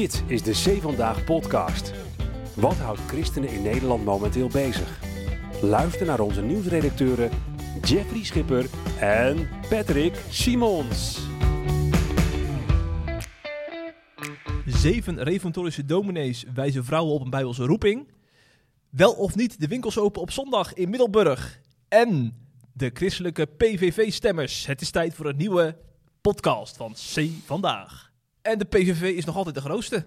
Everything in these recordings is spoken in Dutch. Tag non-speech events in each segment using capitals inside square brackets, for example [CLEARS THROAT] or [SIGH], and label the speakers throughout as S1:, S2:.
S1: Dit is de C Vandaag podcast. Wat houdt christenen in Nederland momenteel bezig? Luister naar onze nieuwsredacteuren Jeffrey Schipper en Patrick Simons.
S2: Zeven reformatorische dominees wijzen vrouwen op een bijbelse roeping. Wel of niet de winkels open op zondag in Middelburg. En de christelijke PVV-stemmers. Het is tijd voor een nieuwe podcast van C Vandaag. En de PVV is nog altijd de grootste.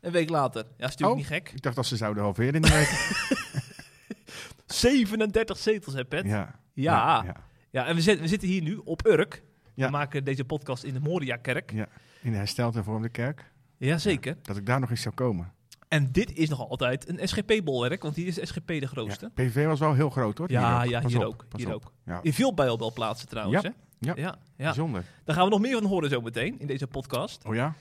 S2: Een week later. Ja, is natuurlijk
S3: Oh.
S2: niet gek.
S3: Ik dacht dat ze zouden halveren in de week. [LAUGHS]
S2: 37 zetels, hè, Pet? Ja.
S3: ja.
S2: Ja.
S3: ja.
S2: en we, zit- we zitten hier nu op Urk. We maken deze podcast in de Moria-kerk.
S3: Ja. In de hersteld hervormde kerk.
S2: Jazeker.
S3: Dat ik daar nog eens zou komen.
S2: En dit is nog altijd een SGP-bolwerk, want hier is SGP de grootste.
S3: Ja. PVV was wel heel groot hoor.
S2: Ja,
S3: Hier
S2: ja, hier
S3: op,
S2: ook. Hier
S3: op.
S2: ook.
S3: Ja.
S2: In veel bijbelplaatsen trouwens,
S3: Ja.
S2: hè?
S3: Ja.
S2: ja, ja.
S3: Bijzonder.
S2: Daar gaan we nog meer van horen zometeen in deze podcast.
S3: Oh ja?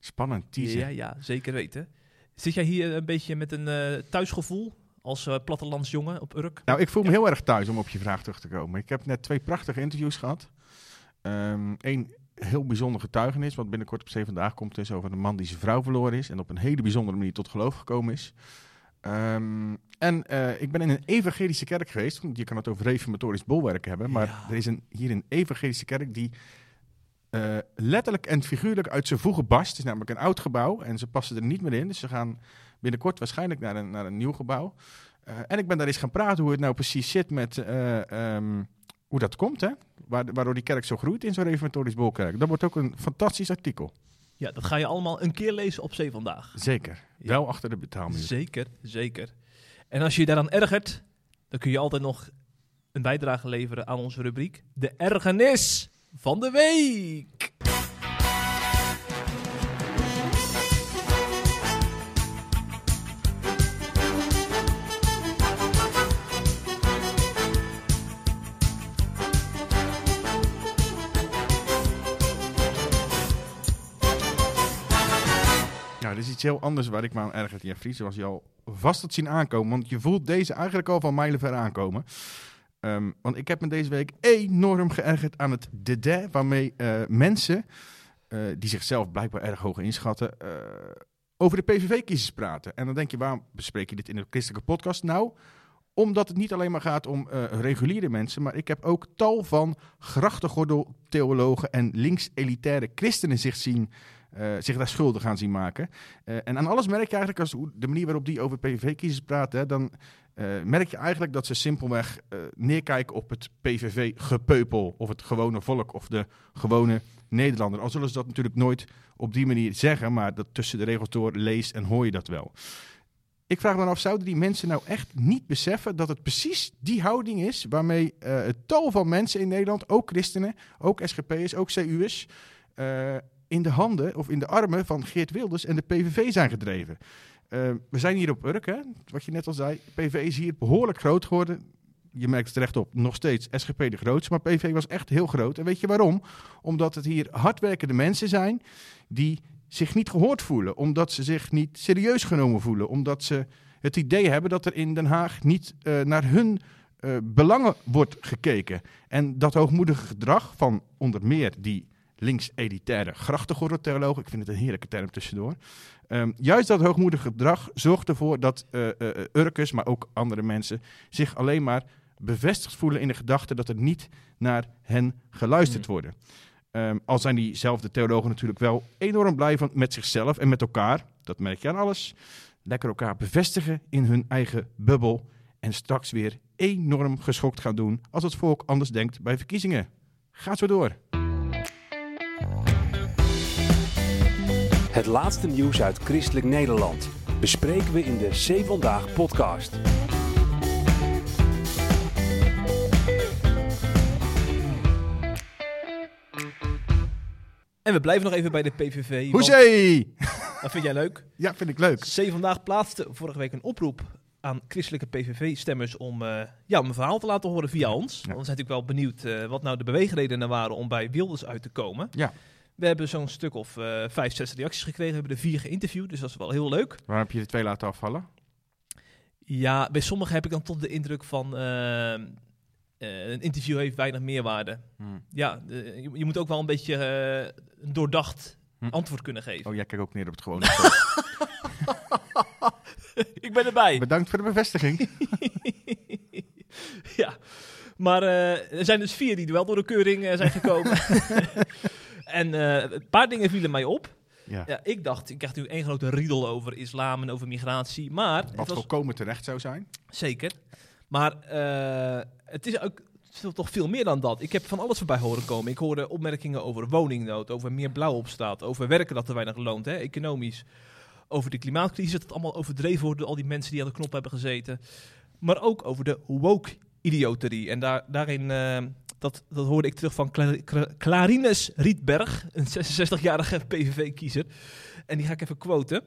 S3: Spannend, teaser.
S2: Ja, ja, zeker weten. Zit jij hier een beetje met een eh, thuisgevoel als eh, plattelandsjongen op Urk?
S3: Nou, ik voel me heel erg thuis om op je vraag terug te komen. Ik heb net twee prachtige interviews gehad. Eén heel bijzonder getuigenis, wat binnenkort op 7 vandaag komt, is over een man die zijn vrouw verloren is en op een hele bijzondere manier tot geloof gekomen is. Ehm, en eh, ik ben in een evangelische kerk geweest. Je kan het over reformatorisch bolwerk hebben, maar
S2: Ja.
S3: er is een, hier een evangelische kerk die eh, letterlijk en figuurlijk uit zijn voegen barst. Het is namelijk een oud gebouw en ze passen er niet meer in. Dus ze gaan binnenkort waarschijnlijk naar een, naar een nieuw gebouw. Eh, en ik ben daar eens gaan praten hoe het nou precies zit met eh, ehm, hoe dat komt, hè? Waar- waardoor die kerk zo groeit in zo'n reformatorisch bolkerk. Dat wordt ook een fantastisch artikel.
S2: Ja, dat ga je allemaal een keer lezen op Zee Vandaag.
S3: Zeker.
S2: Ja.
S3: Wel achter de betaalmuur.
S2: Zeker, zeker. En als je je daaraan ergert, dan kun je altijd nog een bijdrage leveren aan onze rubriek. De ergernis van de week.
S3: Nou, is iets heel anders waar ik me aan erger, Jeffrey. Zoals je al vast had zien aankomen. Want je voelt deze eigenlijk al van mijlenver aankomen. Ehm, want ik heb me deze week enorm geërgerd aan het dédain waarmee eh, mensen, eh, die zichzelf blijkbaar erg hoog inschatten, eh, over de PVV-kiezers praten. En dan denk je, waarom bespreek je dit in een christelijke podcast? Nou, omdat het niet alleen maar gaat om reguliere mensen, maar ik heb ook tal van grachtengordel-theologen en links-elitaire christenen zich, zien, eh, zich daar schuldig gaan zien maken. Eh, en aan alles merk je eigenlijk, als de manier waarop die over PVV-kiezers praten, dan eh, merk je eigenlijk dat ze simpelweg neerkijken op het PVV-gepeupel, of het gewone volk, of de gewone Nederlander. Al zullen ze dat natuurlijk nooit op die manier zeggen, maar dat tussen de regels door leest en hoor je dat wel. Ik vraag me af, zouden die mensen nou echt niet beseffen dat het precies die houding is waarmee het tal van mensen in Nederland, ook christenen, ook SGP'ers, ook CU'ers, eh, in de handen of in de armen van Geert Wilders en de PVV zijn gedreven. Eh, we zijn hier op Urk, hè? wat je net al zei. PVV is hier behoorlijk groot geworden. Je merkt het terecht op, nog steeds SGP de grootste, maar PVV was echt heel groot. En weet je waarom? Omdat het hier hardwerkende mensen zijn die zich niet gehoord voelen, omdat ze zich niet serieus genomen voelen, omdat ze het idee hebben dat er in Den Haag niet eh, naar hun eh, belangen wordt gekeken. En dat hoogmoedige gedrag van onder meer die links-elitaire grachtengordeltheologen, ik vind het een heerlijke term tussendoor, Ehm, juist dat hoogmoedige gedrag zorgt ervoor dat eh eh, Urkers, maar ook andere mensen, zich alleen maar bevestigd voelen in de gedachte dat er niet naar hen geluisterd
S2: Mm.
S3: wordt. Ehm, al zijn diezelfde theologen natuurlijk wel enorm blij van, met zichzelf en met elkaar, dat merk je aan alles. Lekker elkaar bevestigen in hun eigen bubbel en straks weer enorm geschokt gaan doen als het volk anders denkt bij verkiezingen. Gaat zo door.
S1: Het laatste nieuws uit christelijk Nederland bespreken we in de C Vandaag podcast.
S2: En we blijven nog even bij de PVV.
S3: Hoezee!
S2: Dat vind jij leuk? [LAUGHS]
S3: Ja, vind ik leuk.
S2: C Vandaag plaatste vorige week een oproep aan christelijke PVV-stemmers om, eh, ja, om een verhaal te laten horen via ons. Want we zijn natuurlijk wel benieuwd eh, wat nou de beweegredenen waren om bij Wilders uit te komen.
S3: Ja.
S2: We hebben zo'n stuk of eh, vijf, zes reacties gekregen. We hebben er vier geïnterviewd, dus dat is wel heel leuk.
S3: Waar heb je de twee laten afvallen?
S2: Ja, bij sommigen heb ik dan toch de indruk van... een interview heeft weinig meerwaarde. Ja, de- je, je moet ook wel een beetje een doordacht
S3: Hm.
S2: antwoord kunnen geven.
S3: Oh, jij kijkt ook neer op het gewone. [LAUGHS] [LAUGHS] [LAUGHS]
S2: Ik ben erbij.
S3: Bedankt voor de bevestiging. [LAUGHS]
S2: ja, maar eh, er zijn dus vier die wel door de keuring eh, zijn gekomen. [LAUGHS] en eh, een paar dingen vielen mij op.
S3: Ja.
S2: Ja, ik dacht, ik krijg nu één grote riedel over islam en over migratie. Maar,
S3: Wat
S2: was
S3: volkomen terecht zou zijn.
S2: zeker. Maar het is ook toch veel meer dan dat. Ik heb van alles voorbij horen komen. Ik hoorde opmerkingen over woningnood, over meer blauw op straat, over werken dat te weinig loont, hè, economisch. Over de klimaatcrisis, dat het allemaal overdreven wordt door al die mensen die aan de knop hebben gezeten. Maar ook over de woke-idioterie. En daar, daarin, eh, dat, dat hoorde ik terug van Cla Cla- Clarines Rietberg, een 66-jarige [LAUGHS] PVV-kiezer. En die ga ik even quoten.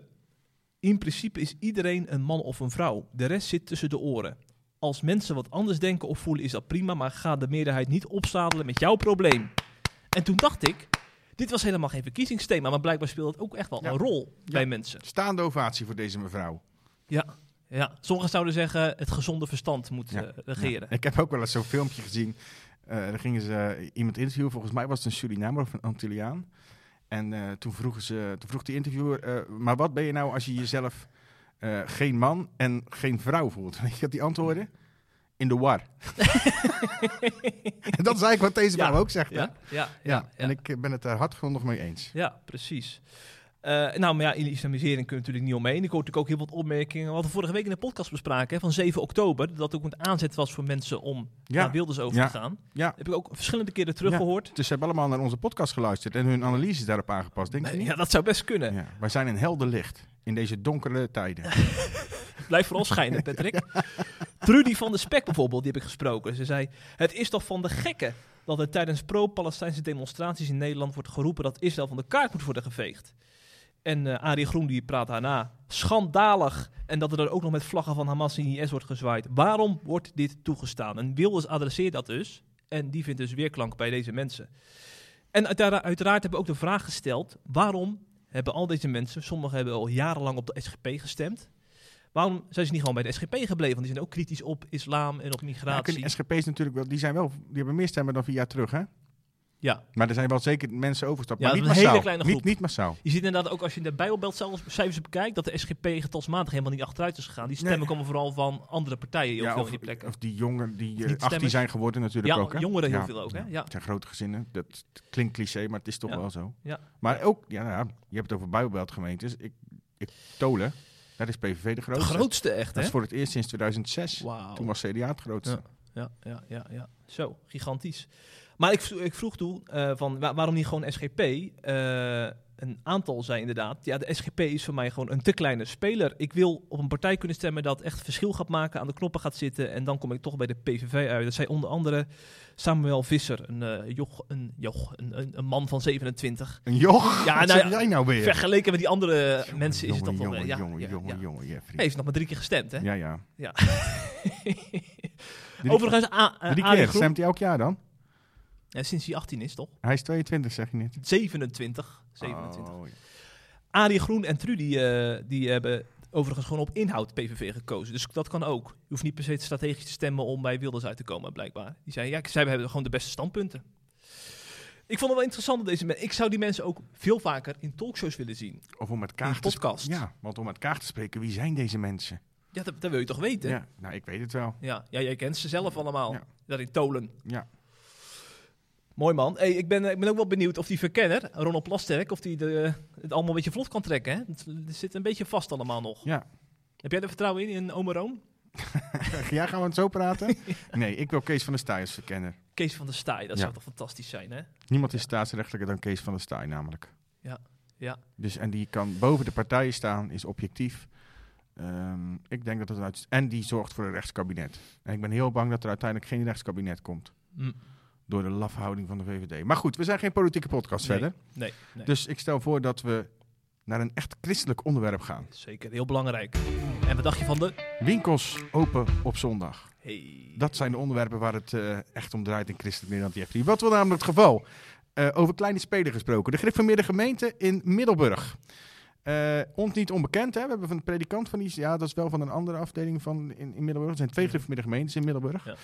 S2: In principe is iedereen een man of een vrouw. De rest zit tussen de oren. Als mensen wat anders denken of voelen is dat prima, maar ga de meerderheid niet opzadelen met jouw probleem. En toen dacht ik, dit was helemaal geen verkiezingsthema, maar blijkbaar speelt het ook echt wel
S3: Ja.
S2: een rol
S3: Ja.
S2: bij mensen.
S3: Staande ovatie voor deze mevrouw.
S2: Ja, ja. Sommigen zouden zeggen, het gezonde verstand moet
S3: Ja.
S2: eh, regeren.
S3: Ja. Ik heb ook wel eens zo'n filmpje gezien. Eh daar gingen ze iemand interviewen. Volgens mij was het een Surinamer of een Antilliaan. En eh, toen, vroegen ze, toen vroeg die interviewer... eh, maar wat ben je nou als je jezelf eh, geen man en geen vrouw voelt? [LAUGHS] Weet je wat die antwoorden? In de war. en [LAUGHS] dat is eigenlijk wat deze
S2: Ja.
S3: vrouw ook zegt. hè?
S2: Ja, ja, ja,
S3: Ja, en ik eh, ben het daar hardgrondig mee eens.
S2: Ja, precies. Eh, nou, maar ja, in de islamisering kun je natuurlijk niet omheen. Ik hoor natuurlijk ook heel wat opmerkingen. We hadden vorige week in de podcast bespraken hè, van 7 oktober. Dat ook een aanzet was voor mensen om
S3: Ja.
S2: naar Wilders over
S3: Ja.
S2: te gaan.
S3: Ja.
S2: Heb ik ook verschillende keren teruggehoord.
S3: Dus ze hebben allemaal naar onze podcast geluisterd en hun analyses daarop aangepast. Denk niet?
S2: ja, dat zou best kunnen.
S3: Ja, wij zijn een helder licht in deze donkere tijden. [LAUGHS]
S2: Blijf vooral schijnen, Patrick. [LAUGHS] Trudy van de Spek bijvoorbeeld, die heb ik gesproken. Ze zei, het is toch van de gekken dat er tijdens pro-Palestijnse demonstraties in Nederland wordt geroepen dat Israël van de kaart moet worden geveegd. En eh Arie Groen die praat daarna. Schandalig. En dat er dan ook nog met vlaggen van Hamas en IS wordt gezwaaid. Waarom wordt dit toegestaan? En Wilders adresseert dat dus. En die vindt dus weerklank bij deze mensen. En uitera- uiteraard hebben we ook de vraag gesteld: waarom hebben al deze mensen, sommigen hebben al jarenlang op de SGP gestemd. Waarom zijn ze niet gewoon bij de SGP gebleven? Want die zijn ook kritisch op islam en op
S3: Ja,
S2: migratie.
S3: de SGP's natuurlijk wel, die zijn wel, die hebben meer stemmen dan vier jaar terug, hè?
S2: Ja,
S3: Maar er zijn wel zeker mensen overgestapt,
S2: Ja,
S3: maar niet
S2: een
S3: massaal.
S2: hele kleine
S3: Niet,
S2: groep.
S3: niet massaal.
S2: je ziet inderdaad ook als je de Bijbelbeltcijfers bekijkt, dat de SGP getalsmatig helemaal niet achteruit is gegaan. Die stemmen
S3: Nee.
S2: komen vooral van andere partijen heel
S3: Ja,
S2: veel
S3: of,
S2: die plekken.
S3: of die jongen die
S2: Of
S3: eh,
S2: niet
S3: 18
S2: stemmers.
S3: zijn geworden natuurlijk
S2: Ja,
S3: ook, hè?
S2: jongeren heel veel ook, hè? Ja.
S3: Het zijn grote gezinnen. Dat klinkt cliché, maar het is toch
S2: Ja.
S3: wel zo.
S2: Ja.
S3: Maar ook, ja, nou, ja, je hebt het over Bijbelbeltgemeentes. Ik, ik, Tolen, daar is PVV de
S2: De
S3: grootste.
S2: grootste echt,
S3: Dat
S2: hè?
S3: is voor het eerst sinds 2006.
S2: Wauw.
S3: Toen was CDA het grootste.
S2: Ja, ja, ja, ja. Zo, gigantisch. Maar ik, ik vroeg toen eh, van wa- waarom niet gewoon SGP? Eh, een aantal zei inderdaad, ja, de SGP is voor mij gewoon een te kleine speler. Ik wil op een partij kunnen stemmen dat echt verschil gaat maken, aan de knoppen gaat zitten. En dan kom ik toch bij de PVV uit. Dat zei onder andere Samuel Visser, een, eh, joch, een, joch, een, een, man van 27.
S3: Een joch?
S2: Ja,
S3: Wat
S2: nou ja,
S3: jij nou weer?
S2: Vergeleken met die andere
S3: Jongen,
S2: mensen is het toch wel...
S3: jongen,
S2: ja,
S3: jongen,
S2: ja,
S3: jongen, jongen, Jeffrey.
S2: Hij heeft nog maar drie keer gestemd, hè?
S3: Ja, ja.
S2: Ja. [LAUGHS] Overigens, A-
S3: Drie keer. Stemt hij elk jaar dan?
S2: Ja, sinds hij 18 is, toch?
S3: Hij is 22, zeg je niet.
S2: 27. 27.
S3: Oh, ja.
S2: Arie Groen en Trudy eh, die hebben overigens gewoon op inhoud PVV gekozen. Dus dat kan ook. Je hoeft niet per se strategisch te stemmen om bij Wilders uit te komen, blijkbaar. Die zei, ja, zij hebben gewoon de beste standpunten. Ik vond het wel interessant dat deze mensen... Ik zou die mensen ook veel vaker in talkshows willen zien.
S3: Of om met
S2: een
S3: te
S2: podcast.
S3: Ja, want om met Kaag te spreken, wie zijn deze mensen?
S2: Ja, dat, dat wil je toch weten? Ja,
S3: nou, ik weet het wel.
S2: ja, jij kent ze zelf allemaal.
S3: Ja.
S2: Daar in Tolen.
S3: Ja.
S2: Mooi man. Hey, ik, ben, ik ben ook wel benieuwd of die verkenner, Ronald Plasterk, of die de, het allemaal een beetje vlot kan trekken. Hè? Het, het zit een beetje vast allemaal nog.
S3: Ja.
S2: Heb jij er vertrouwen in, in Omeroon? [LAUGHS]
S3: ja, gaan we het zo praten? [LAUGHS] nee, ik wil Kees van der Staaij als verkenner.
S2: Kees van der Staaij, dat
S3: Ja.
S2: zou toch fantastisch zijn, hè?
S3: Niemand is staatsrechtelijker dan Kees van der Staaij namelijk.
S2: Ja, ja.
S3: Dus, en die kan boven de partijen staan, is objectief. Ehm, ik denk dat het uit... En die zorgt voor een rechtskabinet. En ik ben heel bang dat er uiteindelijk geen rechtskabinet komt.
S2: Hm.
S3: Door de lafhouding van de VVD. Maar goed, we zijn geen politieke podcast
S2: Nee.
S3: verder.
S2: Nee, nee.
S3: Dus ik stel voor dat we naar een echt christelijk onderwerp gaan.
S2: zeker heel belangrijk. En wat dacht je van de...
S3: Winkels open op zondag.
S2: Hey.
S3: Dat zijn de onderwerpen waar het eh, echt om draait in christelijk Nederland. Jeffrey. Wat wil namelijk het geval? Eh, over kleine spelen gesproken. De gereformeerde gemeente in Middelburg. Eh, ons niet onbekend, hè? we hebben van de predikant van die, ja, dat is wel van een andere afdeling van in, in Middelburg. Er zijn twee gereformeerde gemeentes in Middelburg.
S2: Ja.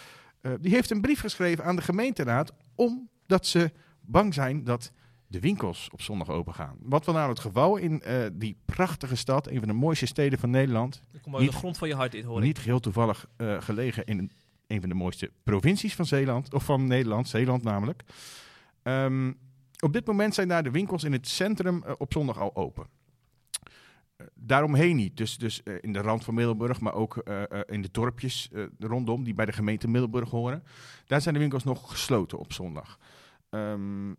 S3: Eh, die heeft een brief geschreven aan de gemeenteraad, omdat ze bang zijn dat de winkels op zondag open gaan. Wat wel nou het geval in eh, die prachtige stad, een van de mooiste steden van Nederland.
S2: Ik kom uit de
S3: Niet-
S2: grond van je hart in.
S3: Niet geheel toevallig eh, gelegen in een, van de mooiste provincies van Zeeland, of van Nederland, Zeeland namelijk. Ehm, op dit moment zijn daar de winkels in het centrum op zondag al open. Daaromheen niet, dus, dus eh, in de rand van Middelburg, maar ook eh, eh, in de dorpjes rondom, die bij de gemeente Middelburg horen. Daar zijn de winkels nog gesloten op zondag. Ehm,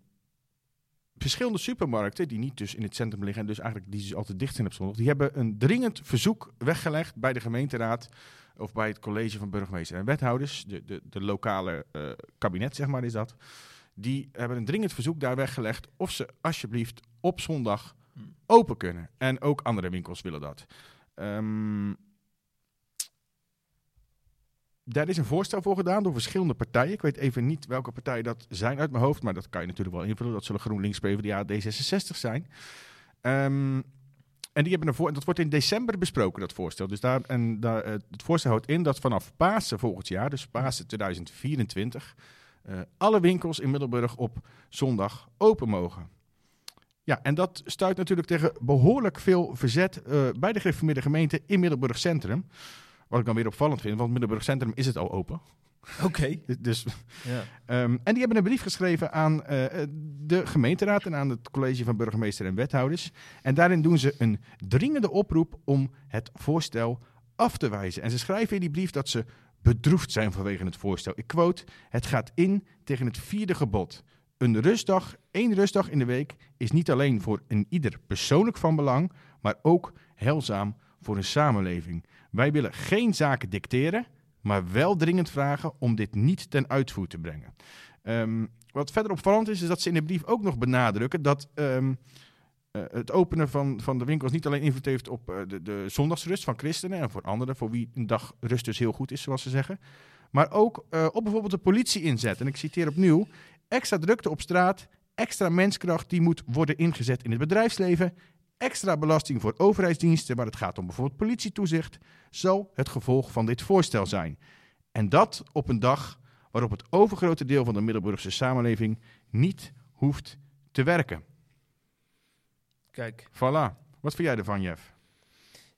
S3: verschillende supermarkten, die niet dus in het centrum liggen en dus eigenlijk die dus altijd dicht zijn op zondag, die hebben een dringend verzoek weggelegd bij de gemeenteraad of bij het college van burgemeester en wethouders, de, de, de lokale kabinet zeg maar is dat. Die hebben een dringend verzoek daar weggelegd of ze alsjeblieft op zondag. Open kunnen. En ook andere winkels willen dat. Ehm, daar is een voorstel voor gedaan door verschillende partijen. Ik weet even niet welke partijen dat zijn uit mijn hoofd, maar dat kan je natuurlijk wel invullen. Dat zullen GroenLinks, PvdA, D66 zijn. Ehm, en die hebben een voor, dat wordt in december besproken, dat voorstel. Dus daar, en daar, eh, het voorstel houdt in dat vanaf Pasen volgend jaar, dus Pasen 2024, eh, alle winkels in Middelburg op zondag open mogen. Ja, en dat stuit natuurlijk tegen behoorlijk veel verzet eh, bij de gereformeerde gemeente in Middelburg Centrum. Wat ik dan weer opvallend vind, want Middelburg Centrum is het al open.
S2: Oké. [LAUGHS]
S3: Dus,
S2: Ja.
S3: ehm, en die hebben een brief geschreven aan eh, de gemeenteraad en aan het college van burgemeester en wethouders. En daarin doen ze een dringende oproep om het voorstel af te wijzen. En ze schrijven in die brief dat ze bedroefd zijn vanwege het voorstel. Ik quote, het gaat in tegen het vierde gebod. Een rustdag, één rustdag in de week, is niet alleen voor een ieder persoonlijk van belang, maar ook heilzaam voor een samenleving. Wij willen geen zaken dicteren, maar wel dringend vragen om dit niet ten uitvoer te brengen. Ehm, wat verder opvallend is, is dat ze in de brief ook nog benadrukken dat ehm, eh, het openen van, van de winkels niet alleen invloed heeft op eh, de, de zondagsrust van christenen en voor anderen, voor wie een dag rust dus heel goed is, zoals ze zeggen, maar ook eh, op bijvoorbeeld de politie inzet. En ik citeer opnieuw, extra drukte op straat, extra menskracht die moet worden ingezet in het bedrijfsleven, extra belasting voor overheidsdiensten waar het gaat om bijvoorbeeld politietoezicht, zal het gevolg van dit voorstel zijn. En dat op een dag waarop het overgrote deel van de Middelburgse samenleving niet hoeft te werken.
S2: Kijk.
S3: Voilà. Wat vind jij ervan, Jeff?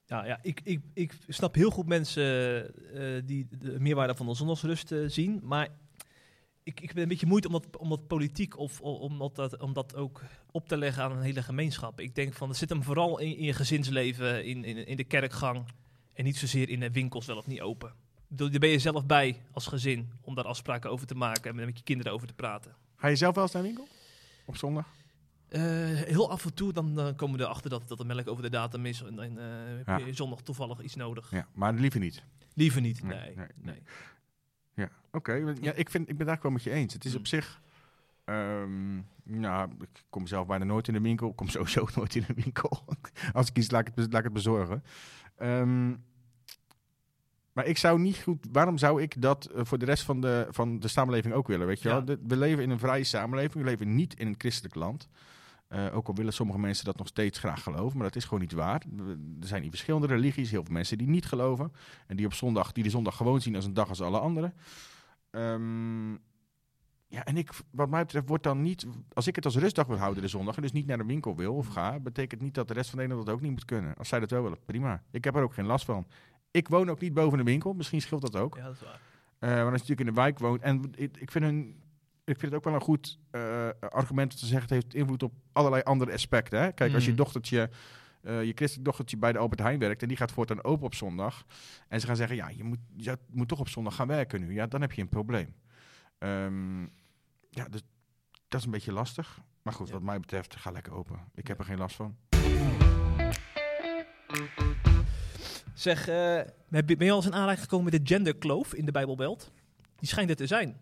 S2: Ja, ja ik, ik, ik snap heel goed mensen eh, die de meerwaarde van de zondagsrust eh, zien. Maar ik, ik ben een beetje moeite om dat, om dat politiek of om dat, om dat ook op te leggen aan een hele gemeenschap. Ik denk van, het zit hem vooral in, in je gezinsleven, in, in, in de kerkgang. En niet zozeer in de winkels wel of niet open. Daar ben je zelf bij als gezin om daar afspraken over te maken en met je kinderen over te praten.
S3: Ga je zelf wel eens naar de winkel? Op zondag?
S2: Eh, heel af en toe dan eh, komen we erachter dat, dat de melk over de datum is. En dan eh, heb je zondag toevallig iets nodig.
S3: Ja, maar liever niet.
S2: Liever niet,
S3: Nee,
S2: nee.
S3: nee,
S2: nee.
S3: Ja, oké. Ja, ik, vind, ik ben daar wel met je eens. Het is
S2: Mm.
S3: op zich... ehm, nou, ik kom zelf bijna nooit in de winkel. Ik kom sowieso [LAUGHS] nooit in de winkel. [LAUGHS] Als ik kies, laat ik het, laat ik het bezorgen. Ehm, maar ik zou niet goed... Waarom zou ik dat eh, voor de rest van de, van de samenleving ook willen? Weet je
S2: Ja.
S3: wel? We leven in een vrije samenleving. We leven niet in een christelijk land. Eh, ook al willen sommige mensen dat nog steeds graag geloven, maar dat is gewoon niet waar. Er zijn in verschillende religies heel veel mensen die niet geloven. En die op zondag, die de zondag gewoon zien als een dag als alle anderen. Ehm, ja, en ik, wat mij betreft, wordt dan niet. Als ik het als rustdag wil houden de zondag en dus niet naar de winkel wil of ga, betekent niet dat de rest van Nederland dat ook niet moet kunnen. Als zij dat wel willen, prima. Ik heb er ook geen last van. Ik woon ook niet boven de winkel, misschien scheelt dat ook.
S2: Ja, dat is waar.
S3: Eh, maar als je natuurlijk in de wijk woont. En ik, ik, vind hun, ik vind het ook wel een goed eh, argument om te zeggen: het heeft invloed op allerlei andere aspecten. Hè? Kijk, als je
S2: Mm.
S3: dochtertje. eh, je christelijk dochtertje bij de Albert Heijn werkt en die gaat voortaan open op zondag. En ze gaan zeggen, ja, je moet, je moet toch op zondag gaan werken nu. Ja, dan heb je een probleem. Ehm, ja, dus dat is een beetje lastig. Maar goed,
S2: Ja.
S3: wat mij betreft, ga lekker open. Ik heb er geen last van.
S2: Zeg, eh, heb je- ben je al eens in aanraking gekomen met de genderkloof in de Bijbelbelt? Die schijnt er te zijn.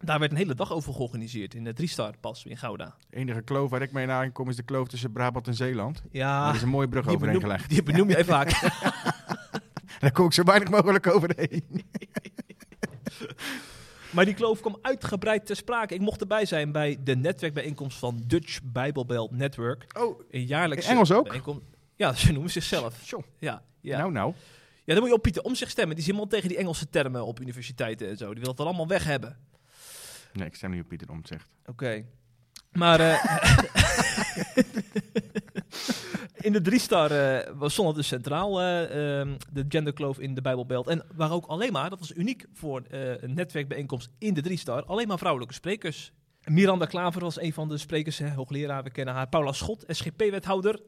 S2: Daar werd een hele dag over georganiseerd in de Driestar pas in Gouda.
S3: De enige kloof waar ik mee in aankom is de kloof tussen Brabant en Zeeland.
S2: Ja,
S3: Er is een mooie brug overheen
S2: benoem,
S3: gelegd.
S2: die benoem jij vaak. [LAUGHS] [LAUGHS]
S3: Daar kom ik zo weinig mogelijk overheen. [LAUGHS]
S2: maar die kloof kwam uitgebreid ter sprake. Ik mocht erbij zijn bij de netwerkbijeenkomst van Dutch Bijbelbelt Network.
S3: Oh,
S2: Een jaarlijkse
S3: Engels ook?
S2: Ja, ze noemen zichzelf.
S3: Zo.
S2: Ja, ja.
S3: nou nou.
S2: ja, dan moet je op Pieter om zich stemmen. Die is helemaal tegen die Engelse termen op universiteiten en zo. Die wil het er allemaal weg hebben.
S3: Nee, ik stem niet op Pieter Omtzigt.
S2: Oké. Maar eh, [LAUGHS] in de drie-star eh, was stond het dus centraal, eh, ehm, de genderkloof in de Bijbelbelt. En waar ook alleen maar, dat was uniek voor eh, een netwerkbijeenkomst in de drie-star, alleen maar vrouwelijke sprekers. Miranda Klaver was een van de sprekers, hè, hoogleraar, we kennen haar. Paula Schot, SGP-wethouder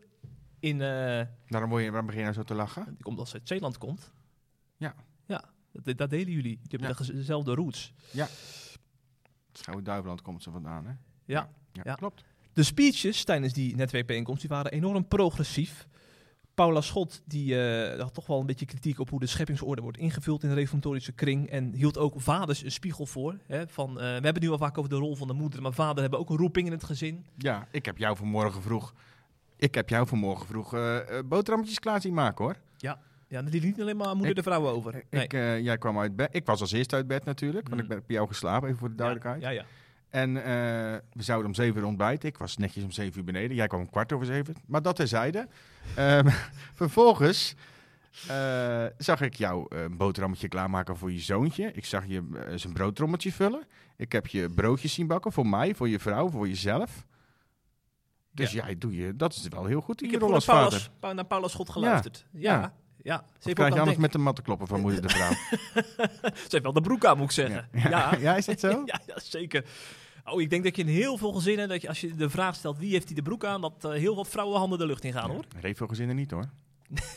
S2: in... eh,
S3: Daarom word je, waarom begin je nou zo te lachen?
S2: die komt als ze uit Zeeland komt.
S3: Ja.
S2: Ja, dat, dat delen jullie. Je hebt
S3: Ja.
S2: de gez- dezelfde roots.
S3: Schouwen-Duiveland komt ze vandaan, hè?
S2: Ja.
S3: Ja,
S2: Ja.
S3: klopt.
S2: De speeches tijdens die netwerkbijeenkomst die waren enorm progressief. Paula Schot die, eh, had toch wel een beetje kritiek op hoe de scheppingsorde wordt ingevuld in de reformatorische kring. En hield ook vaders een spiegel voor. Hè, van, eh, we hebben het nu al vaak over de rol van de moeder, maar vader hebben ook een roeping in het gezin.
S3: Ja, ik heb jou vanmorgen vroeg... Ik heb jou vanmorgen vroeg eh, boterhammetjes klaar zien maken, hoor.
S2: Ja, dat liet niet alleen maar moeder
S3: Ik-
S2: de vrouwen over. Nee.
S3: Ik, eh, jij kwam uit bed. Ik was als eerste uit bed natuurlijk, want
S2: Mm.
S3: ik ben bij jou geslapen, even voor de duidelijkheid.
S2: Ja, ja, ja.
S3: En eh, we zouden om zeven uur ontbijten. Ik was netjes om zeven uur beneden. Jij kwam om kwart over zeven. Maar dat terzijde. [LAUGHS] Ehm vervolgens eh, zag ik jou een boterhammetje klaarmaken voor je zoontje. Ik zag je zijn broodtrommeltje vullen. Ik heb je broodjes zien bakken voor mij, voor je vrouw, voor jezelf. Dus
S2: Ja.
S3: ja, doe je, dat is wel heel goed in
S2: Ik
S3: je
S2: heb
S3: rol als
S2: naar
S3: vader.
S2: Paula, Pa- naar Paula Schot geluisterd. Ja,
S3: Ja.
S2: ja. Ja. Ze, heeft
S3: krijg je anders met de matten kloppen van moeder de vrouw? [LAUGHS]
S2: Ze heeft wel de broek aan, moet ik zeggen.
S3: Ja.
S2: ja.
S3: ja, is dat zo? [LAUGHS]
S2: Ja, ja, zeker. Oh, ik denk dat je in heel veel gezinnen, dat je, als je de vraag stelt wie heeft hij de broek aan, dat eh, heel wat vrouwen handen de lucht in gaan hoor.
S3: Revo gezinnen niet hoor.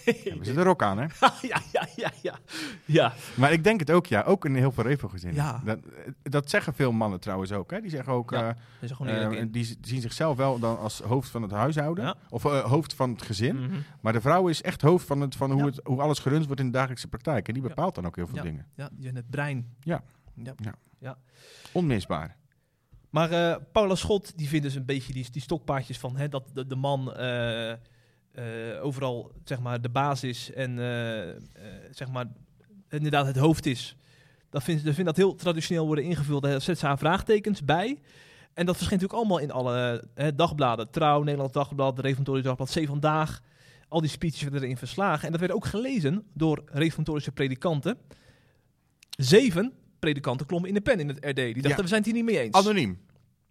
S3: Hebben ze de rok aan, hè? [LAUGHS]
S2: ja, ja, ja, ja. Ja,
S3: Maar ik denk het ook, ja. Ook in heel veel Revo-gezinnen.
S2: Ja.
S3: Dat, dat zeggen veel mannen trouwens ook. Hè? Die zeggen ook...
S2: Ja,
S3: eh, eh, die zien zichzelf wel dan als hoofd van het huishouden.
S2: Ja.
S3: Of eh, hoofd van het gezin.
S2: Mhm.
S3: Maar de vrouw is echt hoofd van, het, van hoe,
S2: Ja.
S3: het, hoe alles gerund wordt in de dagelijkse praktijk. En die
S2: Ja.
S3: bepaalt dan ook heel veel
S2: Ja.
S3: dingen.
S2: Ja, die zijn het brein.
S3: Ja.
S2: Ja.
S3: Onmisbaar.
S2: Maar Paula Schot, die vindt dus een beetje die, die stokpaardjes van hè, dat de, de man eh, overal zeg maar de baas is en eh, eh, zeg maar inderdaad het hoofd is. Dat vindt, ze vindt dat heel traditioneel worden ingevuld. Daar zet ze haar vraagtekens bij. En dat verschijnt natuurlijk allemaal in alle eh, dagbladen. Trouw, Nederlands Dagblad, de Dagblad, C Vandaag. Al die speeches werden erin verslagen. En dat werd ook gelezen door reformatorische predikanten. Zeven predikanten klommen in de pen in het RD. Die dachten,
S3: Ja.
S2: we zijn het hier niet mee eens.
S3: Anoniem.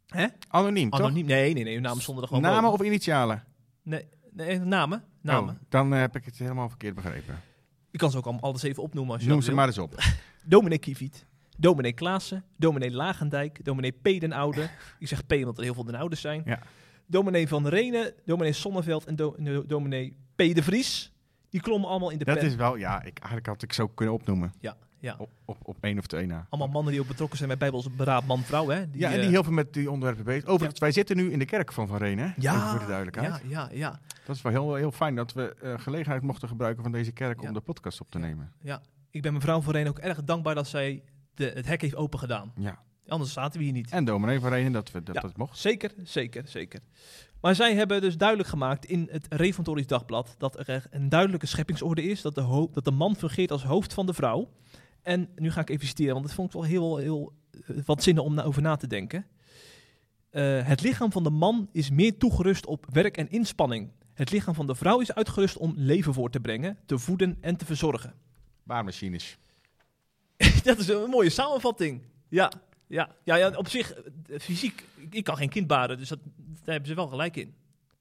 S2: Hè?
S3: Anoniem, toch?
S2: Anoniem? Nee, nee, nee. Namen stonden er gewoon
S3: Namen of initialen?
S2: Nee, nee, namen. Namen.
S3: Oh, dan heb ik het helemaal verkeerd begrepen.
S2: Je kan ze ook allemaal alles even opnoemen als je
S3: Noem ze
S2: wil.
S3: maar eens op. [LAUGHS]
S2: Dominee Kieviet, dominee Klaassen, dominee Lagendijk, dominee P. den Oude. [LAUGHS] Ik zeg P omdat er heel veel den Ouders zijn.
S3: Ja.
S2: Dominee Van Renen, dominee Sonneveld en do- do- dominee P. de Vries. Die klommen allemaal in de
S3: Dat
S2: pen.
S3: is wel, ja, ik, eigenlijk had ik zo kunnen opnoemen.
S2: Ja, ja.
S3: Op, op, op één of twee na.
S2: Allemaal mannen die ook betrokken zijn bij Bijbels beraad man-vrouw. Hè? Die,
S3: ja, en die
S2: eh,
S3: heel veel met die onderwerpen bezig. Overigens, wij zitten nu in de kerk van Van Reen, hè?
S2: ja,
S3: Even voor de duidelijkheid.
S2: Ja, ja, ja.
S3: Dat is wel heel, heel fijn dat we eh, gelegenheid mochten gebruiken van deze kerk
S2: Ja.
S3: om de podcast op te
S2: Ja.
S3: nemen.
S2: Ik ben mevrouw Van Renen ook erg dankbaar dat zij de, het hek heeft open gedaan.
S3: Ja.
S2: Anders zaten we hier niet.
S3: En dominee Van Reen, dat we dat,
S2: Ja.
S3: dat mocht.
S2: Zeker, zeker, zeker. Maar zij hebben dus duidelijk gemaakt in het Reformatorisch Dagblad dat er een duidelijke scheppingsorde is, dat de, dat de man fungeert als hoofd van de vrouw. En nu ga ik even citeren, want dat vond ik wel heel, heel eh, wat zinnen om na- over na te denken. Eh, het lichaam van de man is meer toegerust op werk en inspanning. Het lichaam van de vrouw is uitgerust om leven voor te brengen, te voeden en te verzorgen.
S3: Baarmachines. [LAUGHS]
S2: dat is een mooie samenvatting. Ja, ja, ja, ja op zich, eh, fysiek, ik, ik kan geen kind baren, dus dat, daar hebben ze wel gelijk in.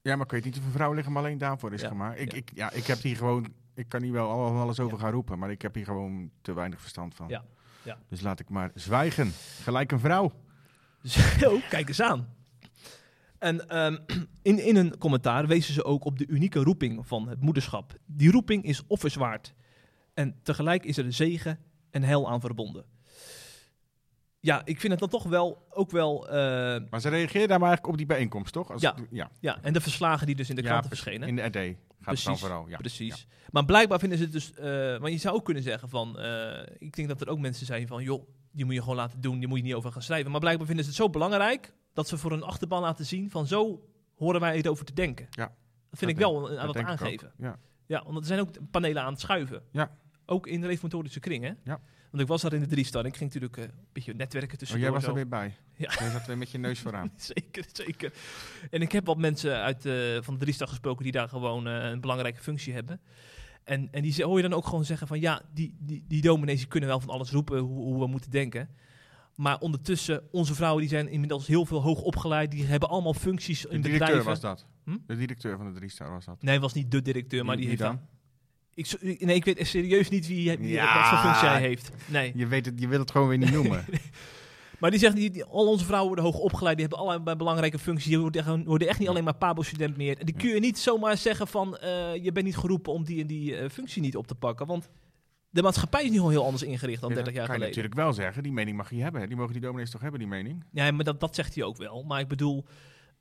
S3: Ja, maar ik weet niet of een vrouwenlichaam alleen daarvoor is
S2: Ja,
S3: gemaakt. Ik,
S2: ja.
S3: Ik, ja, ik heb hier gewoon... Ik kan hier wel al- alles over gaan roepen, maar ik heb hier gewoon te weinig verstand van.
S2: Ja, ja.
S3: Dus laat ik maar zwijgen. Gelijk een vrouw.
S2: Zo, [LAUGHS] kijk eens aan. En ehm, [CLEARS THROAT] in, in een commentaar wezen ze ook op de unieke roeping van het moederschap. Die roeping is offerswaard. En tegelijk is er zegen en hel aan verbonden. Ja, ik vind het dan toch wel, ook wel... eh,
S3: Maar ze reageerden daar maar eigenlijk op die bijeenkomst, toch? Als
S2: Ja.
S3: ja.
S2: ja, en de verslagen die dus in de
S3: Ja,
S2: kranten verschenen.
S3: In de RD gaat het dan
S2: Precies,
S3: vooral. Ja.
S2: Precies. Maar blijkbaar vinden ze het dus... eh want je zou ook kunnen zeggen van... eh, ik denk dat er ook mensen zijn van... joh, die moet je gewoon laten doen. Die moet je niet over gaan schrijven. Maar blijkbaar vinden ze het zo belangrijk... dat ze voor een achterban laten zien van... zo horen wij het over te denken.
S3: Ja.
S2: Dat vind ik
S3: Dat
S2: wel
S3: denk- dat
S2: wat aangeven.
S3: Ja.
S2: Ja, want er zijn ook panelen aan het schuiven.
S3: Ja.
S2: Ook in de reformatorische kring, hè?
S3: Ja.
S2: Want ik was daar in de drie-star. Ik ging natuurlijk eh, een beetje netwerken tussen.
S3: Oh, jij was er weer bij. [LAUGHS]
S2: Ja.
S3: Jij zat weer met je neus vooraan. [LAUGHS]
S2: Zeker, zeker. En ik heb wat mensen uit, eh, van de Driestag gesproken die daar gewoon eh, een belangrijke functie hebben. En, en die ze- hoor je dan ook gewoon zeggen van ja, die, die, die dominees die kunnen wel van alles roepen hoe, hoe we moeten denken. Maar ondertussen, onze vrouwen die zijn inmiddels heel veel hoog opgeleid. Die hebben allemaal functies
S3: De
S2: in
S3: directeur
S2: bedrijven.
S3: was dat.
S2: Hm?
S3: De directeur van de Driestar was dat.
S2: Nee, was niet de directeur, maar die
S3: Wie-
S2: heeft dan. Ik, nee, ik weet serieus niet wie, wie
S3: Ja.
S2: wat voor functie hij heeft. Nee.
S3: Je, weet het, je wil het gewoon weer niet noemen. [LAUGHS]
S2: Maar die zegt, die, die- al onze vrouwen worden hoog opgeleid, die hebben allerlei belangrijke functies. Die worden, echt- worden echt niet alleen maar pabo-student meer. En die kun je niet zomaar zeggen van, eh, je bent niet geroepen om die en die eh, functie niet op te pakken. Want de maatschappij is nu al heel anders ingericht dan
S3: Ja,
S2: 30
S3: dat
S2: jaar
S3: kan je
S2: geleden.
S3: natuurlijk wel zeggen. Die mening mag je hebben. hè. Die mogen die dominees toch hebben, die mening?
S2: Ja, maar dat, dat zegt hij ook wel. Maar ik bedoel,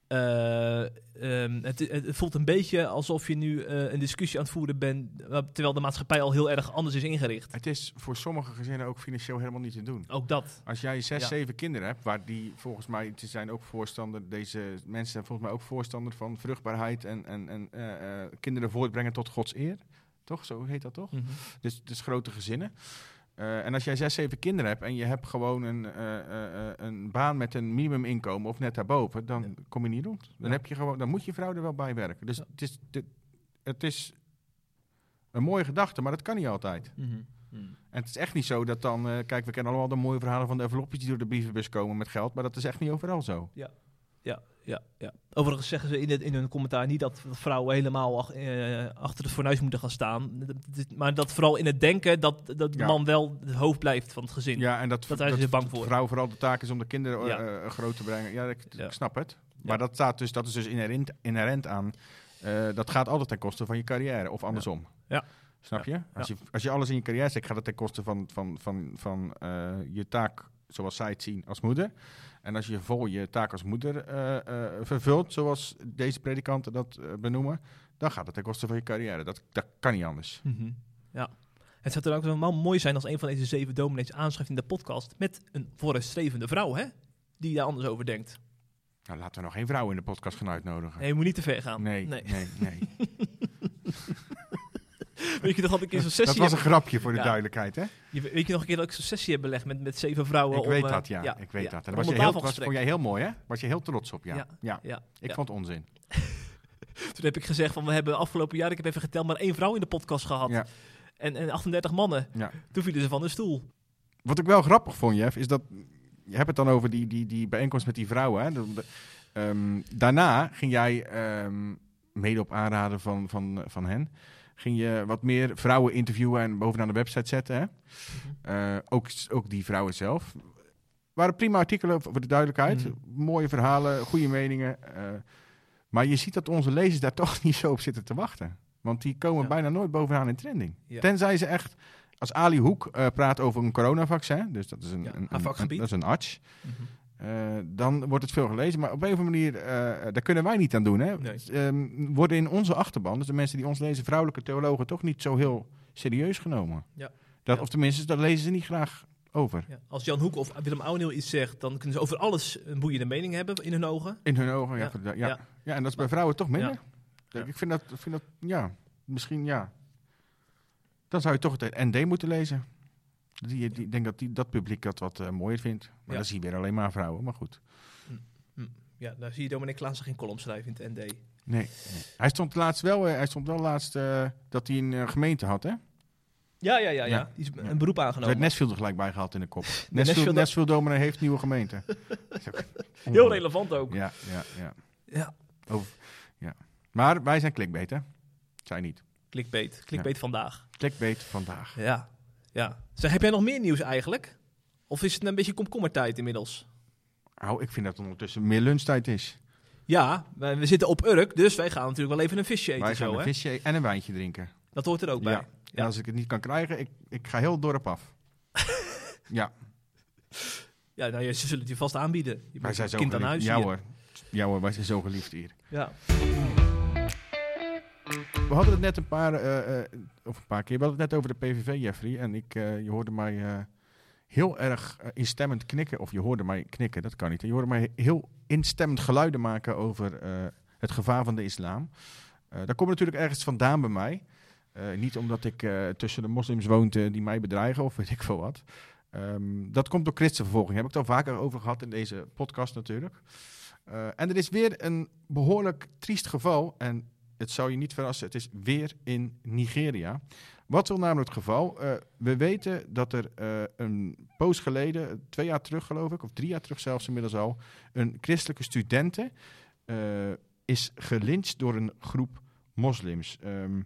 S2: eh, ehm, het, het, voelt een beetje alsof je nu eh, een discussie aan het voeren bent, terwijl de maatschappij al heel erg anders is ingericht.
S3: Het is voor sommige gezinnen ook financieel helemaal niet te doen.
S2: Ook dat.
S3: Als jij zes,
S2: Ja.
S3: zeven kinderen hebt, waar die volgens mij, ze zijn ook voorstander, deze mensen zijn volgens mij ook voorstander van vruchtbaarheid en, en, en eh, kinderen voortbrengen tot Gods eer. Toch? Zo heet dat toch?
S2: Mhm.
S3: Dus, dus grote gezinnen. Eh, en als jij zes, zeven kinderen hebt en je hebt gewoon een, eh, eh, een baan met een minimuminkomen of net daarboven, dan
S2: Ja.
S3: kom je niet rond. Dan,
S2: Ja.
S3: heb je gewoon, dan moet je vrouw er wel bij werken. Dus
S2: Ja.
S3: het, is, het is een mooie gedachte, maar dat kan niet altijd.
S2: Mhm. Mhm.
S3: En het is echt niet zo dat dan... kijk, we kennen allemaal de mooie verhalen van de envelopjes die door de brievenbus komen met geld. Maar dat is echt niet overal zo.
S2: Ja, ja, ja. Overigens zeggen ze in, het, in hun commentaar niet dat vrouwen helemaal ach- eh, achter het fornuis moeten gaan staan. Maar dat vooral in het denken dat, dat de
S3: Ja.
S2: man wel het hoofd blijft van het gezin.
S3: Ja, en dat,
S2: Dat bang voor.
S3: vrouw vooral de taak is om de kinderen eh,
S2: Ja.
S3: eh, groot te brengen. Ja, ik,
S2: Ja.
S3: ik snap het.
S2: Ja.
S3: Maar dat, staat dus, dat is dus inherent, inherent aan... eh, dat gaat altijd ten koste van je carrière. Of andersom.
S2: Ja.
S3: Snap
S2: Ja.
S3: je? Als, je? als je alles in je carrière zet, gaat het ten koste van, van, van, van eh, je taak zoals zij het zien als moeder. En als je vol je taak als moeder eh, eh, vervult, zoals deze predikanten dat eh, benoemen, dan gaat het ten koste van je carrière. Dat, dat kan niet anders.
S2: Mhm. ja. Het zou dan ook wel mooi zijn als een van deze zeven dominees aanschrijft in de podcast met een vooruitstrevende vrouw, hè? Die daar anders over denkt.
S3: Nou, laten we nog geen vrouw in de podcast gaan uitnodigen.
S2: Nee, je moet niet te ver gaan.
S3: Nee,
S2: nee.
S3: nee, nee. [LAUGHS] [LAUGHS]
S2: Weet je nog dat ik in zo'n
S3: Dat
S2: sessie
S3: was een grapje voor de
S2: Ja.
S3: duidelijkheid, hè?
S2: je, weet je nog een keer dat ik zo'n sessie heb belegd met, met zeven vrouwen?
S3: Ik
S2: om,
S3: weet
S2: eh,
S3: dat, ja. ik weet
S2: ja,
S3: dat. En daar was je heel, was, vond jij heel mooi, hè? Was je heel trots op, ja.
S2: Ja.
S3: Ik vond het onzin. [LAUGHS]
S2: Toen heb ik gezegd van we hebben afgelopen jaar, ik heb even geteld, maar één vrouw in de podcast gehad. En, en 38 mannen. Toen vielen ze van de stoel.
S3: Wat ik wel grappig vond, Jeff, is dat... Je hebt het dan over die, die, die bijeenkomst met die vrouwen, hè? De- de- ehm, daarna ging jij, ehm, mede op aanraden van, van, van hen... ging je wat meer vrouwen interviewen en bovenaan de website zetten, hè? Eh, ook, ook die vrouwen zelf. Waren prima artikelen, voor de duidelijkheid.
S2: Mhm.
S3: Mooie verhalen, goede meningen. eh, maar je ziet dat onze lezers daar [LAUGHS] toch niet zo op zitten te wachten. Want die komen
S2: Ja.
S3: bijna nooit bovenaan in trending.
S2: Ja.
S3: Tenzij ze echt... Als Ali Hoek eh, praat over een coronavaccin, dus dat is een,
S2: Ja,
S3: een, een- dat is een arts, eh, dan wordt het veel gelezen. Maar op een of andere manier, eh, daar kunnen wij niet aan doen. Hè?
S2: Nee.
S3: Ehm, worden in onze achterban, dus de mensen die ons lezen, vrouwelijke theologen, toch niet zo heel serieus genomen.
S2: Ja.
S3: Dat,
S2: Ja.
S3: Of tenminste, daar lezen ze niet graag over.
S2: Ja. Als Jan Hoek of Willem Ouweneel iets zegt, dan kunnen ze over alles een boeiende mening hebben in hun ogen.
S3: In hun ogen, ja.
S2: Ja.
S3: ja. En dat is bij vrouwen toch minder. Ik vind dat, vind dat, ja, misschien ja. Dan zou je toch het ND moeten lezen. Die, die, ik denk dat die, dat publiek dat wat eh, mooier vindt. Maar
S2: Ja.
S3: dan zie je weer alleen maar vrouwen, maar goed.
S2: Ja, daar zie je Dominic Klaassen geen column schrijven in het ND.
S3: Nee. nee. Hij stond laatst wel, eh, hij stond wel laatst eh, dat hij een gemeente had, hè? Er
S2: Ja, ja, ja, ja.
S3: Ja.
S2: Die is
S3: Ja.
S2: een beroep
S3: werd
S2: aangenomen.
S3: Nesfield er gelijk bij gehad in de kop. [LAUGHS]
S2: Nashville-
S3: Nesfield, Nesfield Dominee heeft nieuwe gemeente. [LAUGHS]
S2: Heel relevant ook.
S3: Ja, ja, ja.
S2: Ja.
S3: Over, ja. Maar wij zijn clickbait, hè? Zij niet.
S2: Clickbait. Clickbait vandaag.
S3: Clickbait vandaag.
S2: Ja. Ja. Zeg, heb jij nog meer nieuws eigenlijk? Of is het een beetje komkommertijd inmiddels?
S3: Nou, ik vind dat het ondertussen meer lunchtijd is.
S2: Ja, we, zitten op Urk, dus wij gaan natuurlijk wel even een visje eten
S3: Wij gaan
S2: zo,
S3: een
S2: hè?
S3: visje en een wijntje drinken.
S2: Dat hoort er ook bij.
S3: Ja. En als ik het niet kan krijgen, ik, ik ga heel het dorp af. [LAUGHS] ja,
S2: Ja, nou, ze zullen het je vast aanbieden. Je bent kind aan huis
S3: Ja
S2: hier.
S3: hoor. Ja hoor, wij zijn zo geliefd hier.
S2: Ja.
S3: We hadden het net een paar, eh, eh, of een paar keer, we hadden het net over de PVV, Jeffrey. En ik, eh, je hoorde mij heel erg instemmend knikken. Of je hoorde mij knikken, dat kan niet. Je hoorde mij heel instemmend geluiden maken over het gevaar van de islam. Daar komt natuurlijk ergens vandaan bij mij. Niet omdat ik tussen de moslims woonde die mij bedreigen of weet ik veel wat. Ehm, dat komt door christenvervolging. Heb ik het al vaker over gehad in deze podcast natuurlijk. En er is weer een behoorlijk triest geval. En het zou je niet verrassen, het is weer in Nigeria. Wat wil namelijk het geval? Eh, we weten dat er eh, een poos geleden, twee jaar terug geloof ik, of drie jaar terug zelfs inmiddels al, een christelijke studente eh, is gelyncht door een groep moslims. Ehm,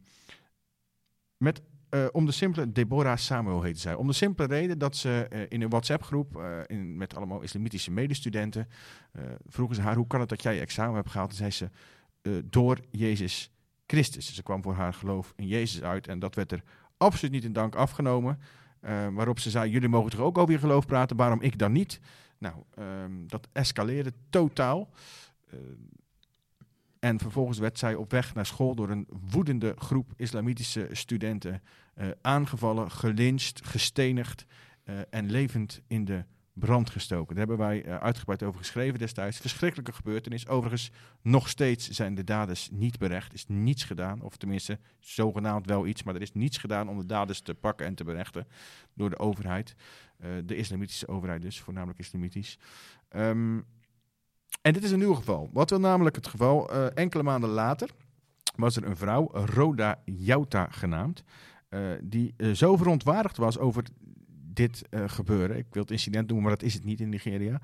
S3: met, om de simpele, Deborah Samuel heette zij. Om de simpele reden dat ze in een WhatsApp-groep met allemaal islamitische medestudenten vroegen ze haar: hoe kan het dat jij je examen hebt gehaald? En zei ze: eh, door Jezus Christus. Ze kwam voor haar geloof in Jezus uit en dat werd er absoluut niet in dank afgenomen. Eh, waarop ze zei: Jullie mogen toch ook over je geloof praten, waarom ik dan niet? Nou, ehm, dat escaleerde totaal. Eh, en vervolgens werd zij op weg naar school door een woedende groep islamitische studenten aangevallen, gelyncht, gestenigd en levend in de brand gestoken. Daar hebben wij eh, uitgebreid over geschreven destijds. Verschrikkelijke gebeurtenis. Overigens, nog steeds zijn de daders niet berecht. is niets gedaan, of tenminste zogenaamd wel iets, maar er is niets gedaan om de daders te pakken en te berechten door de overheid. Eh, de islamitische overheid dus, voornamelijk islamitisch. Ehm, en dit is een nieuw geval. Wat wil namelijk het geval? Eh, enkele maanden later was er een vrouw, Roda Jouta genaamd, die zo verontwaardigd was over dit eh, gebeuren. Ik wil het incident noemen, maar dat is het niet in Nigeria.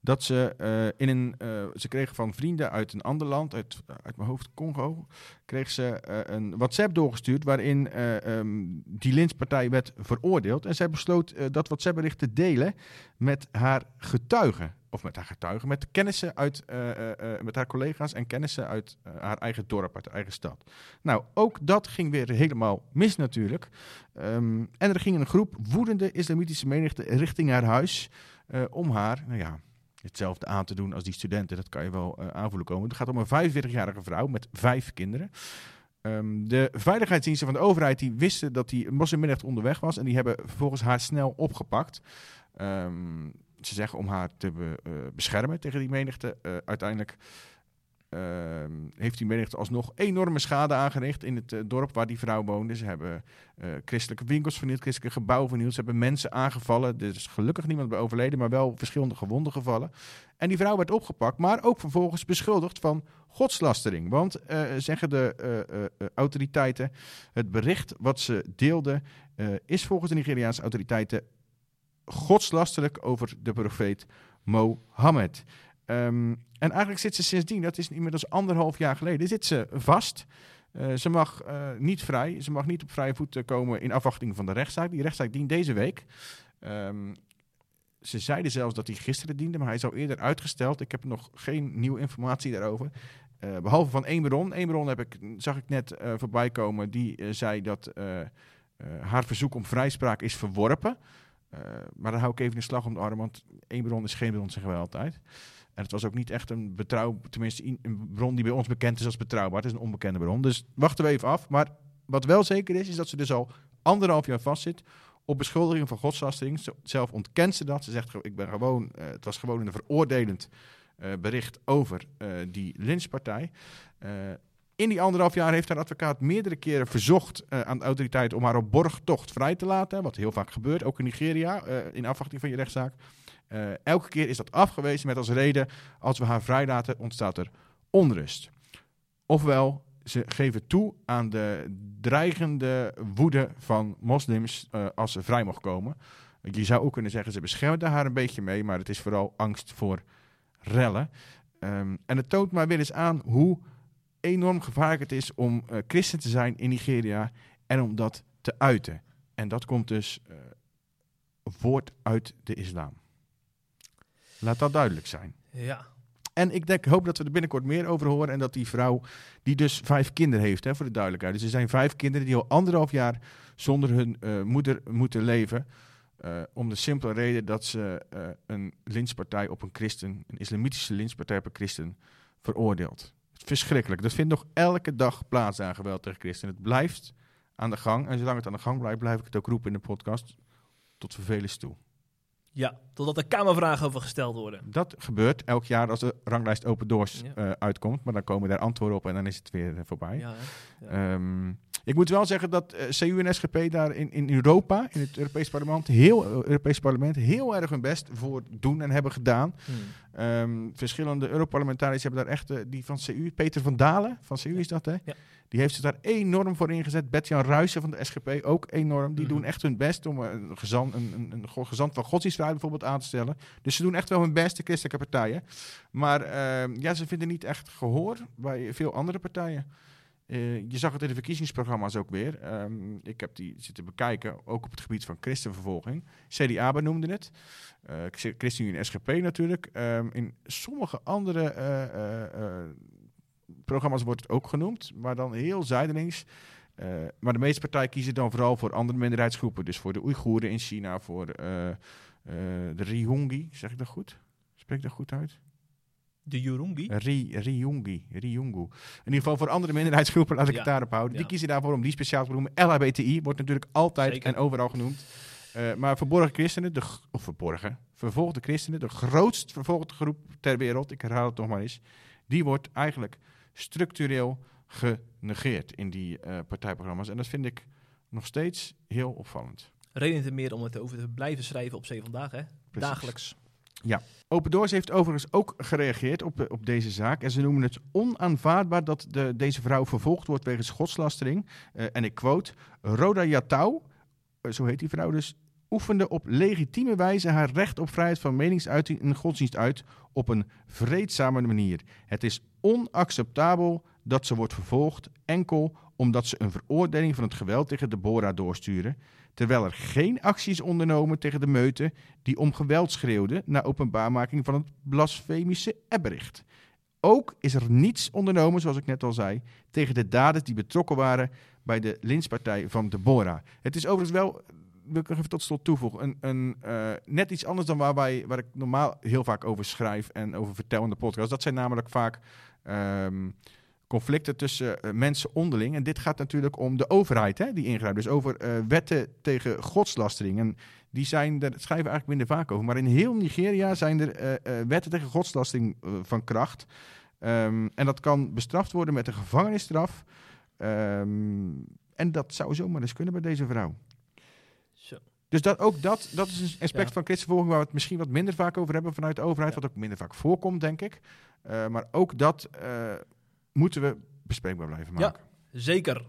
S3: Dat ze eh, in een, eh, ze kregen van vrienden uit een ander land, uit, uit mijn hoofd Congo, kreeg ze een WhatsApp doorgestuurd waarin eh, ehm, die lynchpartij werd veroordeeld. En zij besloot dat WhatsApp-bericht te delen met haar getuigen. Of met haar getuigen, met kennissen uit, eh, eh, eh, met haar collega's en kennissen uit haar eigen dorp, uit haar eigen stad. Nou, ook dat ging weer helemaal mis natuurlijk. Ehm, en er ging een groep woedende islamitische menigte richting haar huis om haar, nou ja, hetzelfde aan te doen als die studenten. Dat kan je wel aanvoelen komen. Het gaat om een 45-jarige vrouw met vijf kinderen. Ehm, de veiligheidsdiensten van de overheid die wisten dat die moslimmenigte onderweg was en die hebben vervolgens haar snel opgepakt. Ehm, ze zeggen om haar te eh, beschermen tegen die menigte. Eh, uiteindelijk ehm, heeft die menigte alsnog enorme schade aangericht in het eh, dorp waar die vrouw woonde. Ze hebben christelijke winkels vernield, christelijke gebouwen vernield. Ze hebben mensen aangevallen. Er is gelukkig niemand bij overleden, maar wel verschillende gewonden gevallen. En die vrouw werd opgepakt, maar ook vervolgens beschuldigd van godslastering. Want, zeggen de autoriteiten, het bericht wat ze deelde eh, is volgens de Nigeriaanse autoriteiten godslasterlijk over de profeet Mohammed. Ehm, en eigenlijk zit ze sindsdien, dat is inmiddels anderhalf jaar geleden, zit ze vast. Eh, ze mag eh, niet vrij, ze mag niet op vrije voet komen in afwachting van de rechtszaak. Die rechtszaak dient deze week. Ehm, ze zeiden zelfs dat hij gisteren diende, maar hij is al eerder uitgesteld. Ik heb nog geen nieuwe informatie daarover. Eh, behalve van één bron. Heb ik, zag ik net voorbij komen. Die zei dat haar verzoek om vrijspraak is verworpen. Eh, maar dan hou ik even een slag om de arm, want één bron is geen bron, zeggen wij altijd. En het was ook niet echt een betrouw, tenminste in- een bron die bij ons bekend is als betrouwbaar. Het is een onbekende bron. Dus wachten we even af. Maar wat wel zeker is, is dat ze dus al anderhalf jaar vastzit op beschuldiging van godslastering. Zelf ontkent ze dat. Ze zegt, ik ben gewoon, eh, het was gewoon een veroordelend eh, bericht over eh, die lynchpartij. In die anderhalf jaar heeft haar advocaat meerdere keren verzocht eh, aan de autoriteit om haar op borgtocht vrij te laten. Wat heel vaak gebeurt, ook in Nigeria, eh, in afwachting van je rechtszaak. Eh, elke keer is dat afgewezen met als reden: als we haar vrijlaten, ontstaat er onrust. Ofwel, ze geven toe aan de dreigende woede van moslims als ze vrij mag komen. Je zou ook kunnen zeggen, ze beschermen haar een beetje mee, maar het is vooral angst voor rellen. Ehm, en het toont maar weer eens aan hoe enorm gevaarlijk het is om eh, christen te zijn in Nigeria en om dat te uiten. En dat komt dus eh, voort uit de islam. Laat dat duidelijk zijn.
S2: Ja.
S3: En ik denk, hoop dat we er binnenkort meer over horen. En dat die vrouw, die dus vijf kinderen heeft, hè, voor de duidelijkheid. Dus er zijn vijf kinderen die al anderhalf jaar zonder hun eh, moeder moeten leven. om de simpele reden dat ze een lynchpartij op een christen, een islamitische lynchpartij op een christen, veroordeelt. Verschrikkelijk. Dat vindt nog elke dag plaats aan geweld tegen christenen. Het blijft aan de gang. En zolang het aan de gang blijft, blijf ik het ook roepen in de podcast. Tot vervelens toe.
S2: ja, totdat er kamervragen over gesteld worden.
S3: Dat gebeurt elk jaar als de ranglijst Open Doors
S2: Ja.
S3: eh, uitkomt. Maar dan komen daar antwoorden op en dan is het weer eh, voorbij.
S2: Ja,
S3: Ik moet wel zeggen dat eh, CU en SGP daar in, in Europa, in het Europees parlement, heel, eh, Europees parlement, heel erg hun best voor doen en hebben gedaan.
S2: Hmm.
S3: Ehm, verschillende Europarlementariërs hebben daar echt, eh, die van CU, Peter van Dalen, van CU is dat hè?
S2: Ja.
S3: Die heeft zich daar enorm voor ingezet. Bert-Jan Ruijsen van de SGP ook enorm. Die
S2: Mhm.
S3: doen echt hun best om een gezant, een, een, een go- gezant van godsdienstvrijheid bijvoorbeeld aan te stellen. Dus ze doen echt wel hun best, de christelijke partijen. Maar ehm, ja, ze vinden niet echt gehoor bij veel andere partijen. Eh, je zag het in de verkiezingsprogramma's ook weer. Ehm, ik heb die zitten bekijken, ook op het gebied van christenvervolging. CDA benoemde het. Eh, ChristenUnie en SGP natuurlijk. Ehm, in sommige andere eh, programma's wordt het ook genoemd, maar dan heel zijdelings. Maar de meeste partijen kiezen dan vooral voor andere minderheidsgroepen. Dus voor de Oeigoeren in China, voor de Ryungi. Zeg ik dat goed? Spreek ik dat goed uit?
S2: De Jurungi.
S3: Ri. In ieder geval voor andere minderheidsgroepen, laat ik
S2: Ja,
S3: het daarop houden. Die kiezen daarvoor om die speciaal te benoemen. LHBTI wordt natuurlijk altijd
S2: Zeker.
S3: en overal genoemd. Eh, maar verborgen christenen, de, of verborgen, vervolgde christenen, de grootst vervolgde groep ter wereld, ik herhaal het nog maar eens, die wordt eigenlijk structureel genegeerd in die eh, partijprogramma's. En dat vind ik nog steeds heel opvallend.
S2: Reden te meer om het over te blijven schrijven op zee vandaag, hè?
S3: Precies.
S2: Dagelijks.
S3: Open Doors heeft overigens ook gereageerd op, eh, op deze zaak. En ze noemen het onaanvaardbaar dat de, deze vrouw vervolgd wordt wegens godslastering. Eh, en ik quote, Roda Yatau, eh, zo heet die vrouw dus, oefende op legitieme wijze haar recht op vrijheid van meningsuiting en godsdienst uit op een vreedzame manier. Het is onacceptabel dat ze wordt vervolgd enkel omdat ze een veroordeling van het geweld tegen Deborah doorsturen, terwijl er geen actie is ondernomen tegen de meute die om geweld schreeuwde na openbaarmaking van het blasfemische bericht. Ook is er niets ondernomen, zoals ik net al zei, tegen de daders die betrokken waren bij de lynchpartij van Deborah. Het is overigens wel, wil ik even tot slot toevoegen, een, een, eh, net iets anders dan waar, wij, waar ik normaal heel vaak over schrijf en over vertel in de podcast. Dat zijn namelijk vaak ehm, conflicten tussen eh, mensen onderling. En dit gaat natuurlijk om de overheid hè, die ingrijpt. Dus over eh, wetten tegen godslastering. En die zijn, daar schrijven we eigenlijk minder vaak over. Maar in heel Nigeria zijn er eh, wetten tegen godslastering van kracht. Ehm, en dat kan bestraft worden met een gevangenisstraf. Ehm, en dat zou zomaar eens kunnen bij deze vrouw.
S2: Zo.
S3: Dus dat, ook dat, dat is een aspect
S2: Ja.
S3: van christenvervolging waar we het misschien wat minder vaak over hebben vanuit de overheid.
S2: Ja.
S3: Wat ook minder vaak voorkomt, denk ik. Maar ook dat moeten we bespreekbaar blijven
S2: Ja.
S3: maken.
S2: Zeker.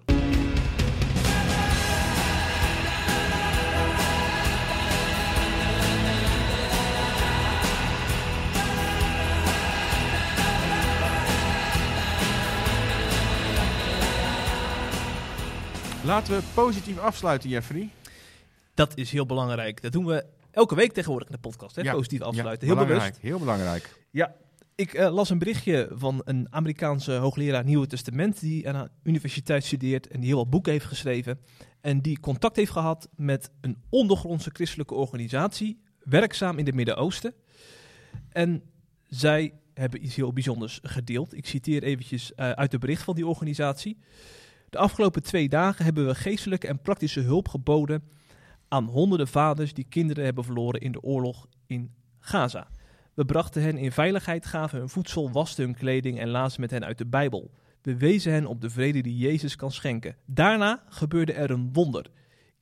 S3: Laten we positief afsluiten, Jeffrey.
S2: Dat is heel belangrijk. Dat doen we elke week tegenwoordig in de podcast. Hè?
S3: Ja.
S2: Positief afsluiten.
S3: Ja,
S2: heel
S3: belangrijk,
S2: bewust.
S3: Heel belangrijk.
S2: Ik eh, las een berichtje van een Amerikaanse hoogleraar Nieuwe Testament die aan een universiteit studeert en die heel wat boeken heeft geschreven. En die contact heeft gehad met een ondergrondse christelijke organisatie, werkzaam in het Midden-Oosten. En zij hebben iets heel bijzonders gedeeld. Ik citeer eventjes eh, uit het bericht van die organisatie. De afgelopen twee dagen hebben we geestelijke en praktische hulp geboden aan honderden vaders die kinderen hebben verloren in de oorlog in Gaza. We brachten hen in veiligheid, gaven hun voedsel, wasten hun kleding en lazen met hen uit de Bijbel. We wezen hen op de vrede die Jezus kan schenken. Daarna gebeurde er een wonder.